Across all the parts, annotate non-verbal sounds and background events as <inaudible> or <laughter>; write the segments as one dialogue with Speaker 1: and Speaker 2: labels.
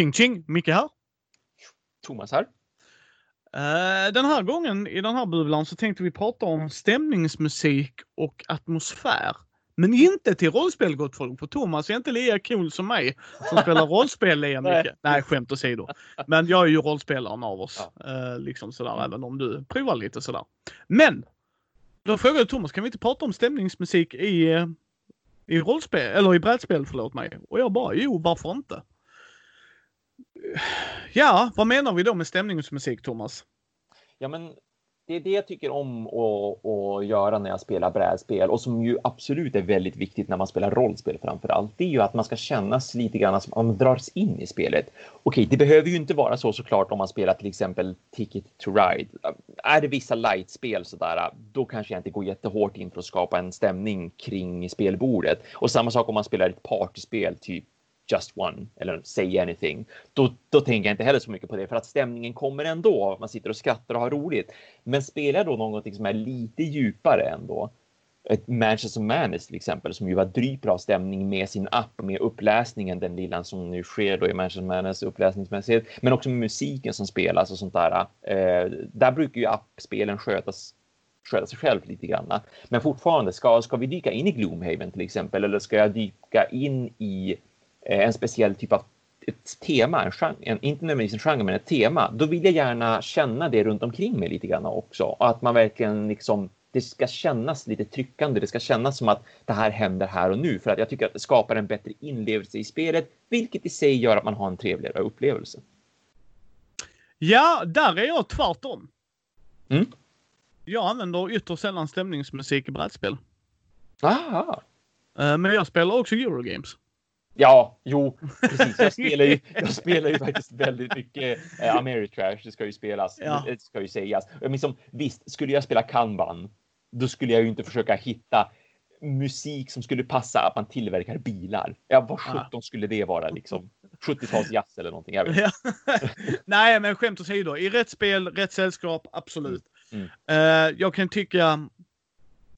Speaker 1: Ching ching! Micke här.
Speaker 2: Thomas här.
Speaker 1: Uh, den här gången i den här bubblan så tänkte vi prata om stämningsmusik och atmosfär. Men inte till rollspel gott folk, för Thomas är inte lika cool som mig som spelar <laughs> rollspel lika mycket. Nej, skämt åsido. Men jag är ju rollspelaren av oss. Ja. Uh, liksom sådär, även om du provar lite sådär. Men! Då frågade Thomas, kan vi inte prata om stämningsmusik i, uh, i rollspel, eller i brädspel, förlåt mig. Och jag bara, jo varför inte? Ja, vad menar vi då med stämningsmusik, Thomas?
Speaker 2: Ja, men det är det jag tycker om att, att göra när jag spelar brädspel och som ju absolut är väldigt viktigt när man spelar rollspel framför allt. Det är ju att man ska kännas lite grann som man dras in i spelet. Okej, det behöver ju inte vara så såklart om man spelar till exempel Ticket to Ride. Är det vissa lightspel sådär, då kanske jag inte går jättehårt in för att skapa en stämning kring spelbordet. Och samma sak om man spelar ett partyspel, typ just one eller say anything. Då, då tänker jag inte heller så mycket på det för att stämningen kommer ändå. Man sitter och skrattar och har roligt. Men spelar då någonting som är lite djupare ändå. Ett Manchester Manis till exempel som ju var drygt bra stämning med sin app med uppläsningen, den lilla som nu sker då i Manchester Manis uppläsningsmässigt, men också med musiken som spelas och sånt där. Eh, där brukar ju appspelen skötas sköta sig själv lite grann. Men fortfarande, ska, ska vi dyka in i Gloomhaven till exempel, eller ska jag dyka in i en speciell typ av ett tema, en genre, en, inte nödvändigtvis en genre, men ett tema, då vill jag gärna känna det runt omkring mig lite grann också. Och att man verkligen liksom, det ska kännas lite tryckande, det ska kännas som att det här händer här och nu, för att jag tycker att det skapar en bättre inlevelse i spelet, vilket i sig gör att man har en trevligare upplevelse.
Speaker 1: Ja, där är jag tvärtom.
Speaker 2: Mm.
Speaker 1: Jag använder ytterst sällan stämningsmusik i brädspel.
Speaker 2: Aha.
Speaker 1: Eh, men jag spelar också Eurogames.
Speaker 2: Ja, jo, precis. Jag spelar ju, jag spelar ju faktiskt väldigt mycket eh, Ameritrash. Det ska ju spelas. Ja. Det ska ju sägas. Men som, visst, skulle jag spela kanban, då skulle jag ju inte försöka hitta musik som skulle passa att man tillverkar bilar. Ja, vad sjutton skulle det vara liksom? 70-tals jazz eller någonting. Jag vet. <laughs>
Speaker 1: Nej, men skämt åsido. I rätt spel, rätt sällskap, absolut. Mm. Mm. Uh, jag kan tycka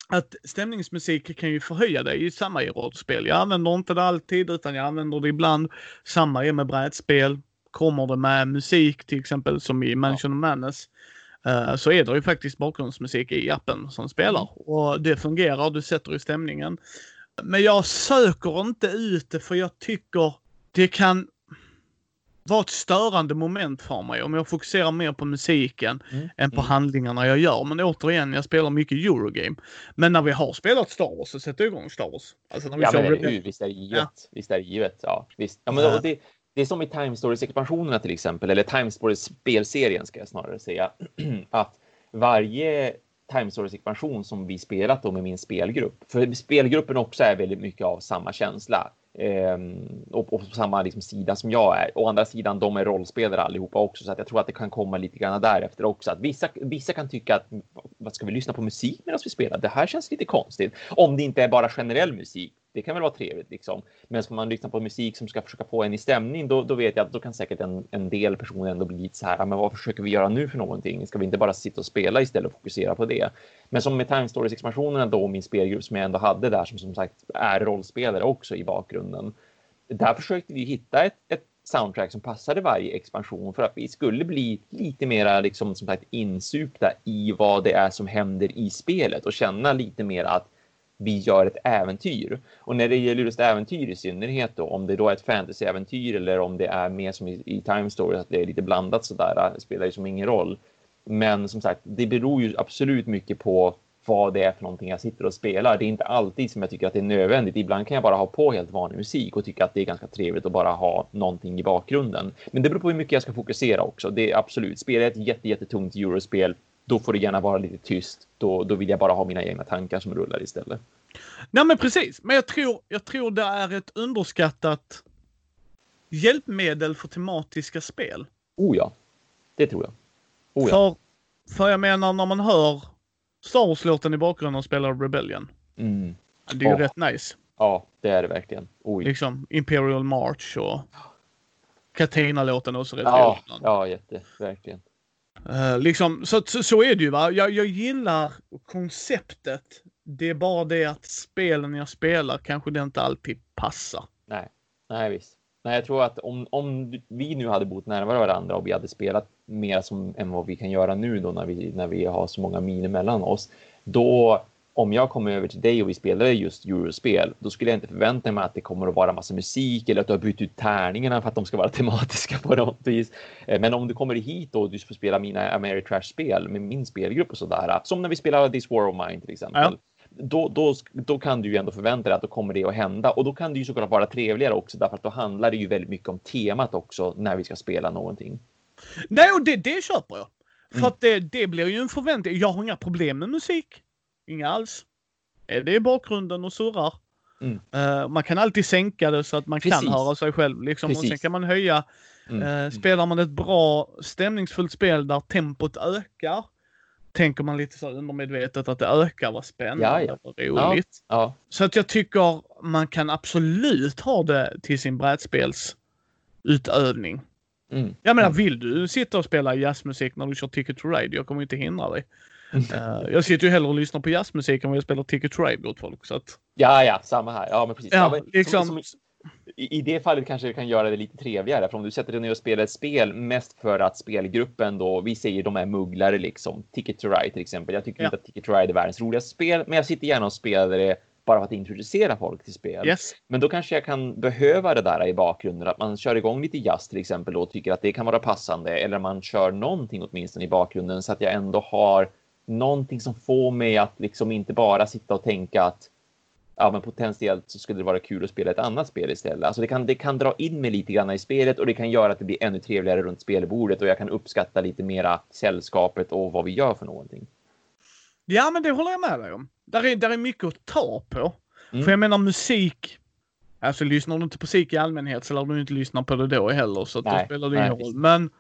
Speaker 1: att stämningsmusik kan ju förhöja dig i samma i rollspel. Jag använder inte det alltid utan jag använder det ibland. Samma är med brädspel. Kommer det med musik till exempel som i Mansion of Madness uh, så är det ju faktiskt bakgrundsmusik i appen som spelar mm. och det fungerar. Du sätter i stämningen. Men jag söker inte ut det för jag tycker det kan var ett störande moment för mig om jag fokuserar mer på musiken mm. än på mm. handlingarna jag gör. Men återigen, jag spelar mycket Eurogame. Men när vi har spelat Star Wars så sätter jag igång Star Wars.
Speaker 2: Alltså när vi ja, men hur, visst är det givet. Ja. Visst är det givet. Ja, visst. Ja, men det, det är som i Time Stories-expansionerna till exempel, eller Time Stories-spelserien ska jag snarare säga, <clears throat> att varje Time Stories-expansion som vi spelat då med min spelgrupp, för spelgruppen också är väldigt mycket av samma känsla Ehm, och, och, på samma liksom, sida som jag är. Å andra sidan, de är rollspelare allihopa också, så att jag tror att det kan komma lite grann därefter också. Att vissa, vissa kan tycka att vad ska vi lyssna på musik medan vi spelar? Det här känns lite konstigt. Om det inte är bara generell musik det kan väl vara trevligt liksom. Men ska man lyssna på musik som ska försöka få en i stämning, då, då vet jag att då kan säkert en, en del personer ändå bli lite så här, ah, men vad försöker vi göra nu för någonting? Ska vi inte bara sitta och spela istället och fokusera på det? Men som med Time Stories expansionerna då, min spelgrupp som jag ändå hade där, som som sagt är rollspelare också i bakgrunden. Där försökte vi hitta ett, ett soundtrack som passade varje expansion för att vi skulle bli lite mera liksom som sagt insupta i vad det är som händer i spelet och känna lite mer att vi gör ett äventyr. Och när det gäller just äventyr i synnerhet då, om det då är ett fantasyäventyr eller om det är mer som i, i Time Story, att det är lite blandat sådär, äh, spelar ju som ingen roll. Men som sagt, det beror ju absolut mycket på vad det är för någonting jag sitter och spelar. Det är inte alltid som jag tycker att det är nödvändigt. Ibland kan jag bara ha på helt vanlig musik och tycka att det är ganska trevligt att bara ha någonting i bakgrunden. Men det beror på hur mycket jag ska fokusera också. Det är absolut, spelar ett jätte, jättetungt eurospel då får det gärna vara lite tyst. Då, då vill jag bara ha mina egna tankar som rullar istället.
Speaker 1: Nej men precis, men jag tror, jag tror det är ett underskattat hjälpmedel för tematiska spel.
Speaker 2: Oh ja, det tror jag.
Speaker 1: Oh ja. För, för jag menar när man hör Star Wars-låten i bakgrunden och spelar Rebellion.
Speaker 2: Mm.
Speaker 1: Det är ju oh. rätt nice.
Speaker 2: Ja, det är det verkligen.
Speaker 1: Oj. Liksom Imperial March och Katina-låten också rätt
Speaker 2: Ja, ja jätte, verkligen.
Speaker 1: Uh, liksom, så, så, så, är det ju va. Jag, jag gillar konceptet. Det är bara det att spelen jag spelar kanske det inte alltid passar.
Speaker 2: Nej, nej visst. Nej, jag tror att om, om vi nu hade bott närmare varandra och vi hade spelat mer som än vad vi kan göra nu då när vi, när vi har så många miner mellan oss, då om jag kommer över till dig och vi spelar just eurospel, då skulle jag inte förvänta mig att det kommer att vara massa musik eller att du har bytt ut tärningarna för att de ska vara <laughs> tematiska på något vis. Eh, men om du kommer hit och du får spela mina Ameritrash-spel med min spelgrupp och sådär, som när vi spelar This War of Mine till exempel. Ja. Då, då, då kan du ju ändå förvänta dig att då kommer det att hända och då kan det ju såklart vara trevligare också därför att då handlar det ju väldigt mycket om temat också när vi ska spela någonting.
Speaker 1: Nej, och det, det köper jag. För mm. att det, det blir ju en förväntning. Jag har inga problem med musik. Inga alls. Det är bakgrunden och surrar. Mm. Uh, man kan alltid sänka det så att man Precis. kan höra sig själv. Liksom. Och sen kan man höja. Mm. Uh, spelar man ett bra stämningsfullt spel där tempot ökar. Tänker man lite så undermedvetet att det ökar vad spännande ja, ja. och roligt. Ja, ja. Så att jag tycker man kan absolut ha det till sin brädspelsutövning. Mm. Jag menar, mm. vill du sitta och spela jazzmusik när du kör Ticket to Ride? Jag kommer inte hindra dig. Uh, jag sitter ju hellre och lyssnar på jazzmusik än vad jag spelar Ticket to Ride åt folk. Så att...
Speaker 2: Ja, ja, samma här. Ja, men precis. Ja, ja, men, liksom... som, som, i, I det fallet kanske det kan göra det lite trevligare. För om du sätter dig ner och spelar ett spel mest för att spelgruppen då, vi säger de är mugglare liksom. Ticket to Ride till exempel. Jag tycker ja. inte att Ticket to Ride är världens roligaste spel, men jag sitter gärna och spelar det bara för att introducera folk till spel.
Speaker 1: Yes.
Speaker 2: Men då kanske jag kan behöva det där i bakgrunden, att man kör igång lite jazz till exempel och tycker att det kan vara passande eller man kör någonting åtminstone i bakgrunden så att jag ändå har någonting som får mig att liksom inte bara sitta och tänka att ja, men potentiellt så skulle det vara kul att spela ett annat spel istället. Alltså det kan, det kan dra in mig lite grann i spelet och det kan göra att det blir ännu trevligare runt spelbordet och jag kan uppskatta lite mera sällskapet och vad vi gör för någonting.
Speaker 1: Ja, men det håller jag med dig om. Där är, där är mycket att ta på. Mm. För jag menar musik, alltså lyssnar du inte på musik i allmänhet så lär du inte lyssna på det då heller så att nej, då spelar det ingen roll. Men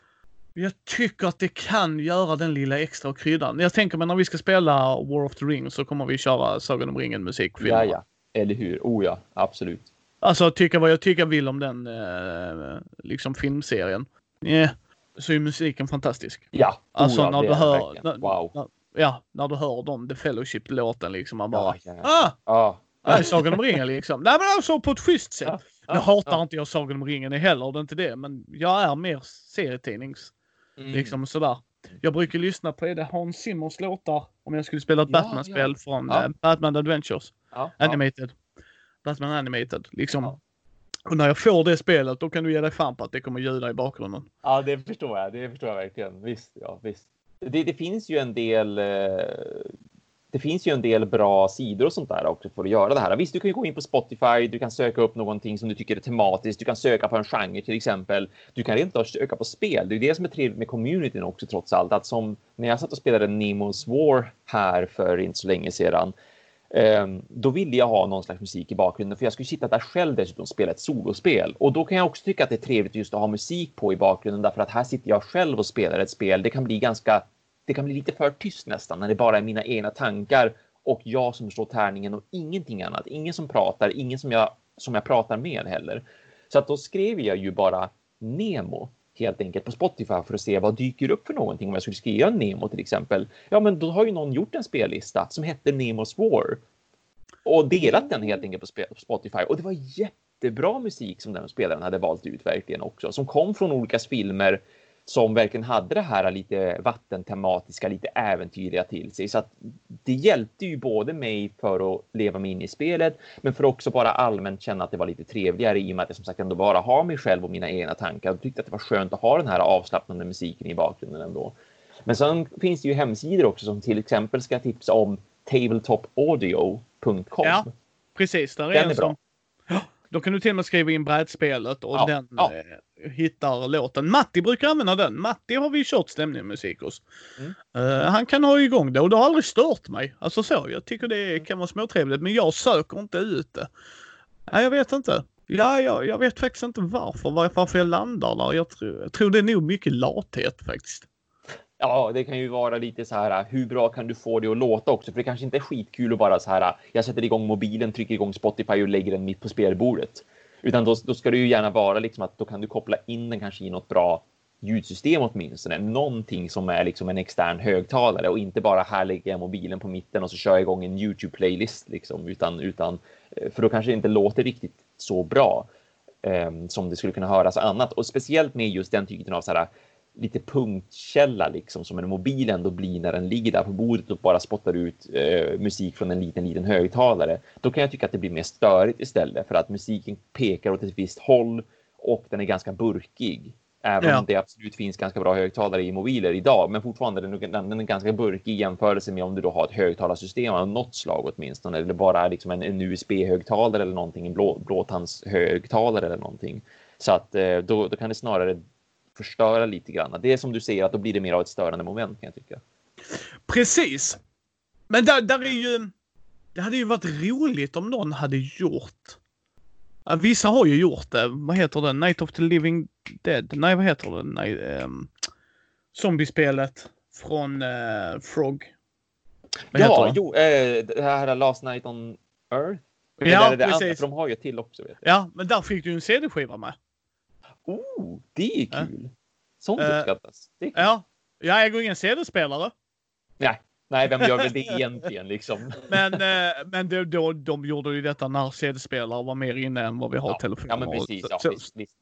Speaker 1: jag tycker att det kan göra den lilla extra kryddan. Jag tänker mig när vi ska spela War of the Rings så kommer vi köra Sagan om ringen musik.
Speaker 2: Ja, ja. Eller hur? Oh ja, absolut.
Speaker 1: Alltså tycka vad jag tycker vill om den eh, liksom filmserien. Yeah. Så är musiken fantastisk.
Speaker 2: Ja,
Speaker 1: oh, alltså ja, när du hör. När, wow. När, ja, när du hör dem, The Fellowship-låten liksom. Man bara. Ja, ja. Ah! Ah. Nej, Sagan om ringen liksom. Nej men alltså på ett schysst sätt. Ja, nu hatar inte jag Sagan om ringen heller, det är inte det. Men jag är mer serietidnings Mm. Liksom sådär. Jag brukar lyssna på, är det Hans Zimmers låtar? Om jag skulle spela ett ja, Batman-spel ja. från ja. Uh, Batman Adventures. Animated. Batman Animated. Liksom. Och när jag får det spelet, då kan du ge dig fan på att det kommer ljuda i bakgrunden.
Speaker 2: Ja, det förstår jag. Det förstår jag verkligen. Visst, ja, visst. Det, det finns ju en del eh, det finns ju en del bra sidor och sånt där också för att göra det här. Visst, du kan ju gå in på Spotify, du kan söka upp någonting som du tycker är tematiskt, du kan söka på en genre till exempel. Du kan rent av söka på spel. Det är det som är trevligt med communityn också trots allt. Att som när jag satt och spelade Nemo's War här för inte så länge sedan, ehm, då ville jag ha någon slags musik i bakgrunden för jag skulle sitta där själv dessutom och spela ett solospel. Och då kan jag också tycka att det är trevligt just att ha musik på i bakgrunden därför att här sitter jag själv och spelar ett spel. Det kan bli ganska det kan bli lite för tyst nästan när det bara är mina egna tankar och jag som slår tärningen och ingenting annat. Ingen som pratar, ingen som jag, som jag pratar med heller. Så att då skrev jag ju bara Nemo helt enkelt på Spotify för att se vad dyker upp för någonting om jag skulle skriva Nemo till exempel. Ja, men då har ju någon gjort en spellista som hette Nemos War och delat den helt enkelt på Spotify och det var jättebra musik som den spelaren hade valt ut verkligen också som kom från olika filmer som verkligen hade det här lite vattentematiska, lite äventyrliga till sig. Så att det hjälpte ju både mig för att leva mig in i spelet, men för också bara allmänt känna att det var lite trevligare i och med att jag som sagt ändå bara har mig själv och mina egna tankar och tyckte att det var skönt att ha den här avslappnande musiken i bakgrunden ändå. Men sen finns det ju hemsidor också som till exempel ska tipsa om tabletopaudio.com. Ja,
Speaker 1: precis. Där är den är bra. Som... Då kan du till och med skriva in brädspelet och ja, den ja. Hittar låten. Matti brukar använda den. Matti har vi kört stämning musik hos. Mm. Uh, han kan ha igång det och det har aldrig stört mig. Alltså så, jag tycker det mm. kan vara småtrevligt men jag söker inte ut det. Nej, jag vet inte. Ja, jag, jag vet faktiskt inte varför, varför jag landar där. Jag tror, jag tror det är nog mycket lathet faktiskt.
Speaker 2: Ja, det kan ju vara lite så här. Hur bra kan du få det att låta också? För det kanske inte är skitkul att bara så här. Jag sätter igång mobilen, trycker igång Spotify och lägger den mitt på spelbordet. Utan då, då ska det ju gärna vara liksom att då kan du koppla in den kanske i något bra ljudsystem åtminstone. Någonting som är liksom en extern högtalare och inte bara här lägger jag mobilen på mitten och så kör jag igång en Youtube playlist liksom utan utan eh, för då kanske det inte låter riktigt så bra. eh, som det skulle kunna höras annat och speciellt med just den typen av så här lite punktkälla liksom som en mobil ändå blir när den ligger där på bordet och bara spottar ut eh, musik från en liten, liten högtalare. Då kan jag tycka att det blir mer störigt istället för att musiken pekar åt ett visst håll och den är ganska burkig. Även ja. om det absolut finns ganska bra högtalare i mobiler idag, men fortfarande den, den, är ganska burkig i jämförelse med om du då har ett högtalarsystem av något slag åtminstone, eller bara liksom en, en USB-högtalare eller någonting, en blå, blåtandshögtalare eller någonting. Så att eh, då, då kan det snarare förstöra lite grann. Det är som du säger att då blir det mer av ett störande moment kan jag tycka.
Speaker 1: Precis. Men där, där är ju. Det hade ju varit roligt om någon hade gjort. vissa har ju gjort det. Vad heter det? Night of the Living Dead? Nej, vad heter det? Nej, um, zombiespelet från uh, Frog.
Speaker 2: Vad ja, jo, eh, det här Last Night on Earth.
Speaker 1: Ja, det precis.
Speaker 2: Andra, för de har ju till också. Vet
Speaker 1: Ja, men där fick du en CD-skiva med.
Speaker 2: Oh, det är kul. Sånt uh, uppskattas. Det är kul.
Speaker 1: Ja, jag äger ingen CD-spelare.
Speaker 2: Nej, nej, vem gör väl det egentligen liksom?
Speaker 1: men uh, men det, då, de gjorde ju detta när CD-spelare var mer inne än vad vi har
Speaker 2: ja,
Speaker 1: telefoner.
Speaker 2: Ja, men precis. Ja,
Speaker 1: så,
Speaker 2: visst, visst.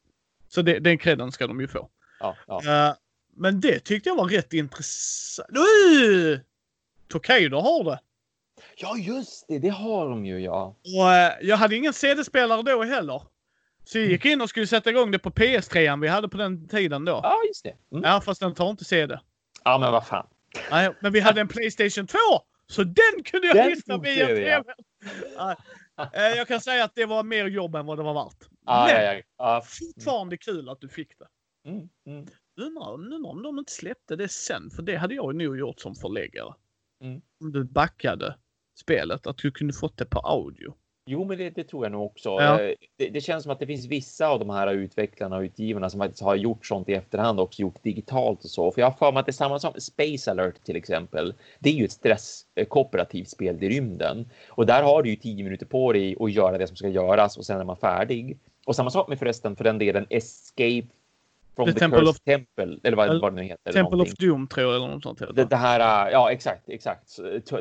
Speaker 1: så det, den credden ska de ju få.
Speaker 2: Ja, ja.
Speaker 1: Uh, men det tyckte jag var rätt intressant. Uh! Tokaido har det.
Speaker 2: Ja, just det. Det har de ju, ja.
Speaker 1: Och, jag hade ingen CD-spelare då heller. Så jag gick in och skulle sätta igång det på PS3 vi hade på den tiden då.
Speaker 2: Ja, just det.
Speaker 1: Mm. Ja, fast den tar inte CD.
Speaker 2: Ja, men vad fan.
Speaker 1: Nej, men vi hade en Playstation 2! Så den kunde jag lyssna via TV. Ja. Eh, jag kan säga att det var mer jobb än vad det var värt.
Speaker 2: Ah,
Speaker 1: men
Speaker 2: ja, ja. Ah.
Speaker 1: fortfarande kul att du fick det.
Speaker 2: Mm, mm.
Speaker 1: Undrar, undrar om de inte släppte det sen, för det hade jag nog gjort som förläggare.
Speaker 2: Mm.
Speaker 1: Om du backade spelet, att du kunde fått det på audio.
Speaker 2: Jo, men det, det, tror jag nog också.
Speaker 1: Ja.
Speaker 2: Eh, det, det, känns som att det finns vissa av de här utvecklarna och utgivarna som faktiskt har gjort sånt i efterhand och gjort digitalt och så. För jag har för mig att det är samma som Space Alert till exempel. Det är ju ett stresskooperativt spel i rymden och där har du ju tio minuter på dig att göra det som ska göras och sen är man färdig. Och samma sak med förresten för den delen Escape From the, the Temple of Temple, eller vad, vad det nu heter.
Speaker 1: Temple någonting. of Doom tror jag, eller något sånt.
Speaker 2: Det, det, här, ja exakt, exakt.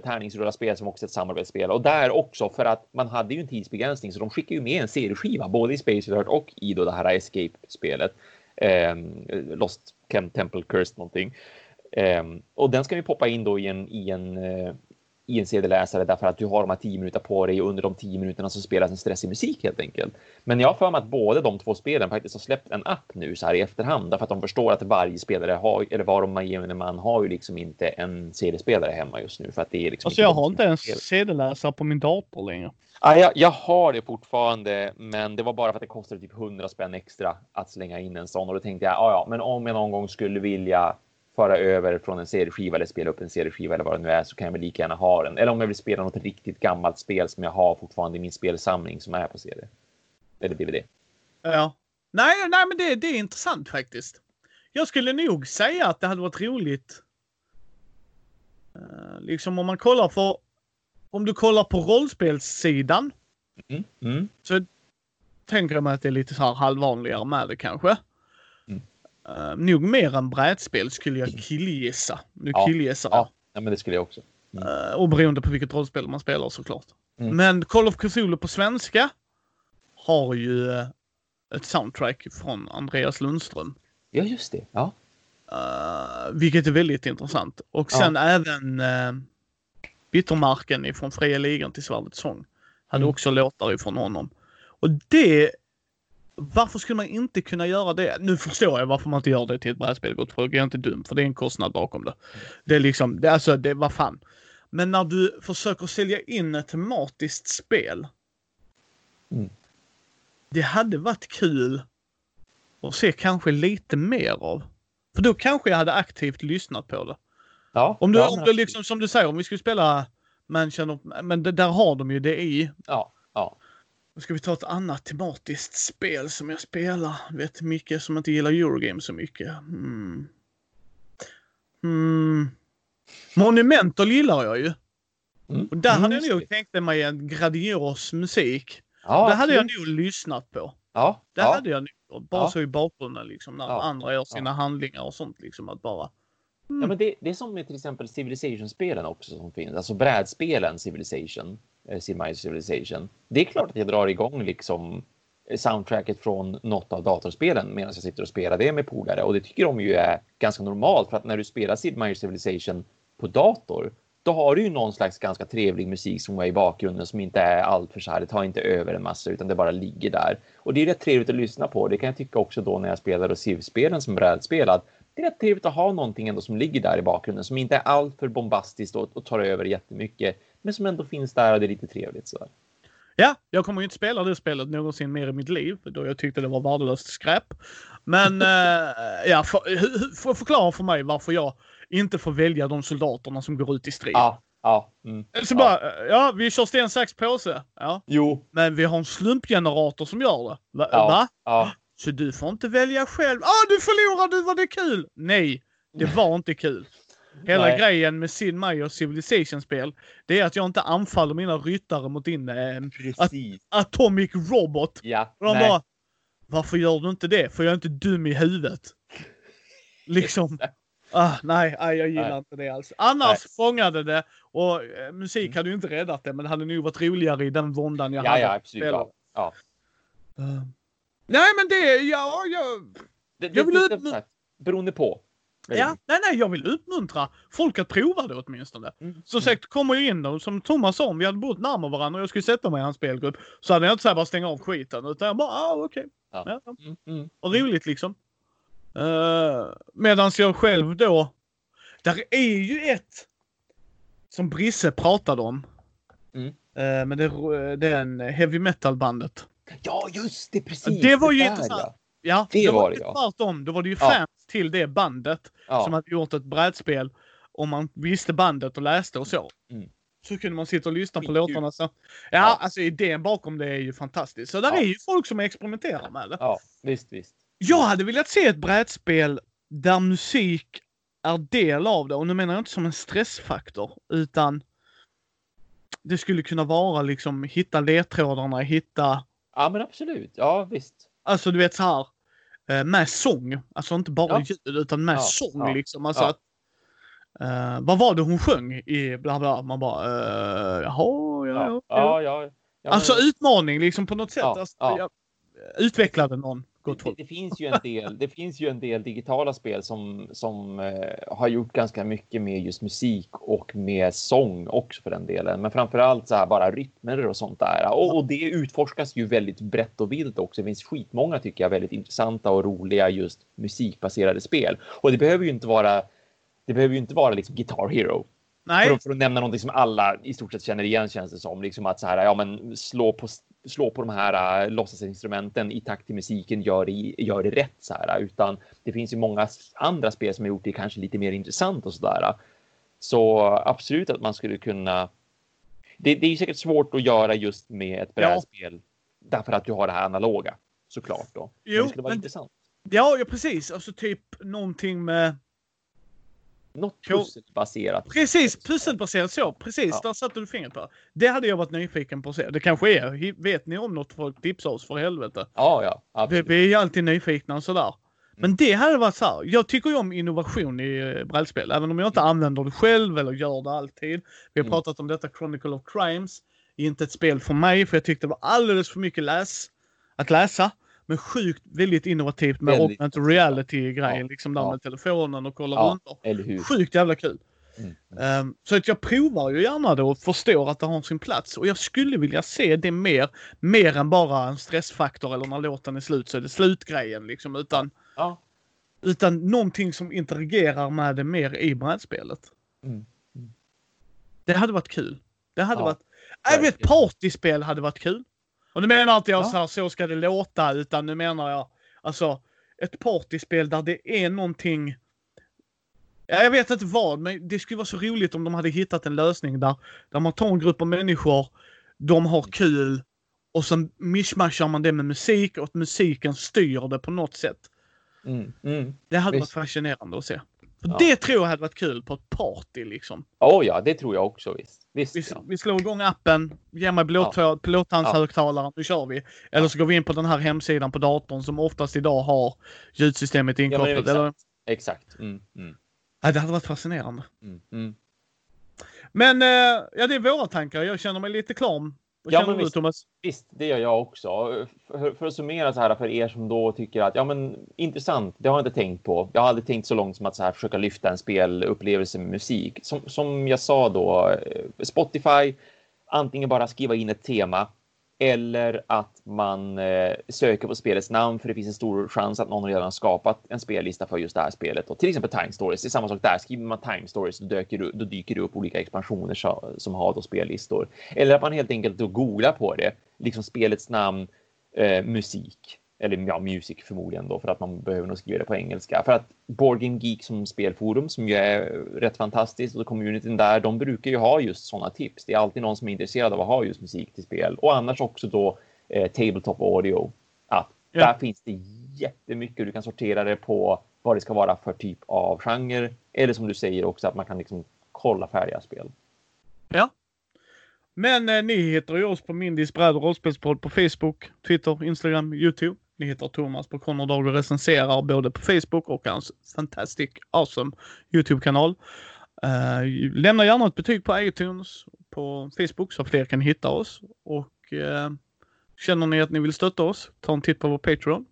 Speaker 2: Tärningsrullarspel som också är ett samarbetsspel. Och där också, för att man hade ju en tidsbegränsning, så de skickade ju med en serieskiva, både i Space Alert och i då det här Escape-spelet. Eh, Lost Temple Cursed någonting. Eh, och den ska vi poppa in då i en, i en eh, i en CD-läsare därför att du har de här tio minuter på dig och under de tio minuterna så spelas en stressig musik helt enkelt. Men jag har för mig att båda de två spelen faktiskt har släppt en app nu så här i efterhand därför att de förstår att varje spelare har, eller var de gemene man har ju liksom inte en CD-spelare hemma just nu för att det är liksom.
Speaker 1: Alltså jag har inte ens CD-läsare på min dator längre.
Speaker 2: Ah, jag, jag har det fortfarande, men det var bara för att det kostade typ 100 spänn extra att slänga in en sån och då tänkte jag, ah, ja, men om jag någon gång skulle vilja föra över från en CD-skiva eller spela upp en CD-skiva eller vad det nu är så kan jag väl lika gärna ha den. Eller om jag vill spela något riktigt gammalt spel som jag har fortfarande i min spelsamling som är på CD. Eller DVD.
Speaker 1: Ja. Nej, nej men det, det är intressant faktiskt. Jag skulle nog säga att det hade varit roligt. Uh, liksom om man kollar på om du kollar på rollspelssidan.
Speaker 2: Mm, mm.
Speaker 1: Så tänker jag mig att det är lite så här halvvanligare med det kanske. Uh, nog mer än brädspel skulle jag killgissa. Nu
Speaker 2: ja,
Speaker 1: killgissar
Speaker 2: ja, ja, men det skulle jag också.
Speaker 1: Mm. Uh, och beroende på vilket rollspel man spelar såklart. Mm. Men Call of Cthulhu på svenska har ju uh, ett soundtrack från Andreas Lundström.
Speaker 2: Ja, just det. Ja.
Speaker 1: Uh, vilket är väldigt intressant. Och sen ja. även uh, Bittermarken ifrån Fria Ligan till Svärdets sång. Hade mm. också låtar ifrån honom. Och det varför skulle man inte kunna göra det? Nu förstår jag varför man inte gör det till ett brädspel, gott folk. Jag är inte dum, för det är en kostnad bakom det. Det är liksom, det, alltså, det, vad fan. Men när du försöker sälja in ett tematiskt spel.
Speaker 2: Mm.
Speaker 1: Det hade varit kul att se kanske lite mer av. För då kanske jag hade aktivt lyssnat på det.
Speaker 2: Ja,
Speaker 1: om du,
Speaker 2: ja,
Speaker 1: om du liksom, som du säger, om vi skulle spela Mansion of, men det, där har de ju det i.
Speaker 2: Ja.
Speaker 1: Då ska vi ta ett annat tematiskt spel som jag spelar. Vet Micke som inte gillar Eurogame så mycket. Mm. Mm. Monumental gillar jag ju.
Speaker 2: Mm.
Speaker 1: Och där hade jag nog tänkt mig en gradios musik.
Speaker 2: Ja,
Speaker 1: det hade jag nog lyssnat på.
Speaker 2: Ja,
Speaker 1: det
Speaker 2: ja.
Speaker 1: hade jag nog. Bara
Speaker 2: ja.
Speaker 1: så i bakgrunden liksom när
Speaker 2: Ja,
Speaker 1: andra gör sina handlingar och sånt liksom att bara.
Speaker 2: Ja, men det, det är som med till exempel Civilization-spelen också som finns, alltså brädspelen Civilization, eh, Civilization. Det är klart att jag drar igång liksom soundtracket från något av datorspelen medan jag sitter och spelar det med polare och det tycker de ju är ganska normalt för att när du spelar Sid Civilization på dator då har du ju någon slags ganska trevlig musik som är i bakgrunden som inte är allt för så här. Det tar inte över en massa utan det bara ligger där. Och det är rätt trevligt att lyssna på. Det kan jag tycka också då när jag spelar och Civ-spelen som brädspelad. Det är rätt trevligt att ha någonting ändå som ligger där i bakgrunden som inte är allt för bombastiskt och, och tar över jättemycket. Men som ändå finns där och det är lite trevligt så.
Speaker 1: Ja, jag kommer ju inte spela det spelet någonsin mer i mitt liv då jag tyckte det var värdelöst skräp. Men äh, <laughs> ja, för, för, förklara för mig varför jag inte får välja de soldaterna som går ut i strid.
Speaker 2: Ja, ja. Mm,
Speaker 1: så ja. bara, ja, vi kör sten, sax, påse. Ja.
Speaker 2: Jo.
Speaker 1: Men vi har en slumpgenerator som gör det. Va?
Speaker 2: Ja,
Speaker 1: Va?
Speaker 2: Ja.
Speaker 1: Så du får inte välja själv. Ah, du förlorade, var det kul? Nej, det var inte kul. Hela Nej. grejen med Sid Meier's Civilization-spel, det är att jag inte anfaller mina ryttare mot din äh, at Atomic Robot.
Speaker 2: Ja.
Speaker 1: Och de Nej. bara, varför gör du inte det? För jag är inte dum i huvudet. Liksom. Ah, nej, nej, jag gillar nej. inte det alls. Annars nej. fångade det och eh, musik mm. hade ju inte räddat det, men det hade nog varit roligare i den våndan jag
Speaker 2: ja,
Speaker 1: hade.
Speaker 2: Ja, absolut. Ja. ja.
Speaker 1: Uh. Nej, men det, ja, jag...
Speaker 2: Det, det, jag vill upp... Beroende på.
Speaker 1: Ja, nej, nej, jag vill uppmuntra folk att prova det åtminstone. Mm. Så sagt, kommer jag in och som Thomas sa, om vi hade bott närmare varandra och jag skulle sätta mig i hans spelgrupp så hade jag inte så bara stänga av skiten utan jag bara, ah, okej. Okay. Ja. Ja. Mm, mm. Och roligt liksom. Uh, Medan jag själv då, där är ju ett som Brisse pratade om.
Speaker 2: Mm.
Speaker 1: Uh, men det, det är en heavy metal bandet.
Speaker 2: Ja, just det, precis.
Speaker 1: Det var ju intressant. Ja. Ja,
Speaker 2: det, det var det ja.
Speaker 1: Tvärtom, då var det ju fans ja. till det bandet ja. som hade gjort ett brädspel. Om man visste bandet och läste och så.
Speaker 2: Mm.
Speaker 1: Så kunde man sitta och lyssna på låtarna. Så. Ja, ja, alltså idén bakom det är ju fantastisk. Så där är ju folk som experimenterar med det.
Speaker 2: Ja, visst, visst.
Speaker 1: Jag hade velat se ett brädspel där musik är del av det. Och nu menar jag inte som en stressfaktor, utan det skulle kunna vara liksom hitta ledtrådarna, hitta...
Speaker 2: Ja, men absolut. Ja, visst.
Speaker 1: Alltså du vet så här eh, med sång, alltså inte bara ja. ljud utan med ja, sång ja, liksom. Alltså att, uh, vad var det hon sjöng i bla bla? Man bara, uh, jaha,
Speaker 2: ja, ja. ja,
Speaker 1: ja, Alltså utmaning liksom på något sätt. Alltså, utvecklade någon.
Speaker 2: Det, det, finns ju en del, det finns ju en del digitala spel som, som eh, har gjort ganska mycket med just musik och med sång också för den delen. Men framför allt så här bara rytmer och sånt där. Och, och, det utforskas ju väldigt brett och vilt också. Det finns skitmånga tycker jag väldigt intressanta och roliga just musikbaserade spel. Och det behöver ju inte vara det behöver ju inte vara liksom Guitar Hero.
Speaker 1: Nej.
Speaker 2: För, för att nämna någonting som alla i stort sett känner igen känns det som. Liksom att så här, ja men slå på slå på de här uh, låtsasinstrumenten i takt till musiken gör det, gör det rätt så här, utan det finns ju många andra spel som har gjort det kanske lite mer intressant och så där. Så absolut att man skulle kunna. Det, det är säkert svårt att göra just med ett brädspel ja. därför att du har det här analoga såklart då. Jo, men det skulle vara men, intressant.
Speaker 1: Ja, ja, precis. Alltså typ någonting med
Speaker 2: något pusselbaserat.
Speaker 1: Precis, pusselbaserat så. Precis, ja. där satte du fingret på. Det hade jag varit nyfiken på att se. Det kanske är. Vet ni om något folk tipsa oss för helvete?
Speaker 2: Ja, ja. Absolut.
Speaker 1: Vi, vi är alltid nyfikna och sådär. Men mm. det hade varit så här. Jag tycker ju om innovation i eh, brädspel. Även om jag inte använder det själv eller gör det alltid. Vi har mm. pratat om detta Chronicle of Crimes. Inte ett spel för mig för jag tyckte det var alldeles för mycket läs att läsa. Men sjukt väldigt innovativt med väldigt. augmented reality-grejen. Ja. Liksom där ja. med telefonen och kolla ja.
Speaker 2: hur?
Speaker 1: Sjukt jävla kul. Mm. Um, så att jag provar ju gärna det och förstår att det har sin plats. Och jag skulle vilja se det mer, mer än bara en stressfaktor eller när låten är slut så är det slutgrejen liksom. Utan,
Speaker 2: ja.
Speaker 1: utan någonting som interagerar med det mer i brädspelet.
Speaker 2: Mm. Mm.
Speaker 1: Det hade varit kul. Det hade ja. varit... Även ett partyspel hade varit kul. Och nu menar inte jag ja. så här, så ska det låta, utan nu menar jag alltså ett partyspel där det är någonting jag vet inte vad, men det skulle vara så roligt om de hade hittat en lösning där, där man tar en grupp av människor, de har kul och sen mishmashar man det med musik och att musiken styr det på något sätt.
Speaker 2: Mm, mm,
Speaker 1: det hade visst. varit fascinerande att se. Ja. Det tror jag hade varit kul på ett party liksom.
Speaker 2: Oh ja, det tror jag också visst. Visst
Speaker 1: vi,
Speaker 2: ja.
Speaker 1: vi slår igång appen, ge mig blåtandshögtalaren, ja. nu kör vi. Eller så går vi in på den här hemsidan på datorn som oftast idag har ljudsystemet inkopplat. Ja, exakt. Eller?
Speaker 2: exakt. Mm, mm.
Speaker 1: Ja, det hade varit fascinerande.
Speaker 2: Mm, mm.
Speaker 1: Men eh, ja, det är våra tankar. Jag känner mig lite klar Vad ja, känner du
Speaker 2: visst,
Speaker 1: Thomas?
Speaker 2: Visst, det gör jag också. För, för, att summera så här för er som då tycker att ja, men intressant. Det har jag inte tänkt på. Jag har aldrig tänkt så långt som att så här försöka lyfta en spelupplevelse med musik. Som, som jag sa då, eh, Spotify, antingen bara skriva in ett tema eller att man eh, söker på spelets namn för det finns en stor chans att någon redan har skapat en spellista för just det här spelet. Och till exempel Time Stories, det är samma sak där. Skriver man Time Stories då, dyker, då dyker det upp olika expansioner som, som har då spellistor. Eller att man helt enkelt då googlar på det, liksom spelets namn, eh, musik eller ja, music förmodligen då för att man behöver nog skriva det på engelska. För att Board Game Geek som spelforum som ju är rätt fantastiskt och communityn där, de brukar ju ha just sådana tips. Det är alltid någon som är intresserad av att ha just musik till spel och annars också då eh, tabletop audio. Att ja. där finns det jättemycket. Du kan sortera det på vad det ska vara för typ av genre eller som du säger också att man kan liksom kolla färdiga spel.
Speaker 1: Ja, men eh, ni hittar ju oss på Mindys bräd och rollspelspodd på Facebook, Twitter, Instagram, Youtube. Ni hittar Thomas på Conor och recenserar både på Facebook och hans Fantastic Awesome YouTube-kanal. Uh, lämna gärna ett betyg på iTunes på Facebook så fler kan hitta oss. Och uh, känner ni att ni vill stötta oss, ta en titt på vår Patreon.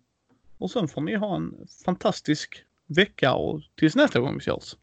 Speaker 1: Och sen får ni ha en fantastisk vecka och tills nästa gång vi körs.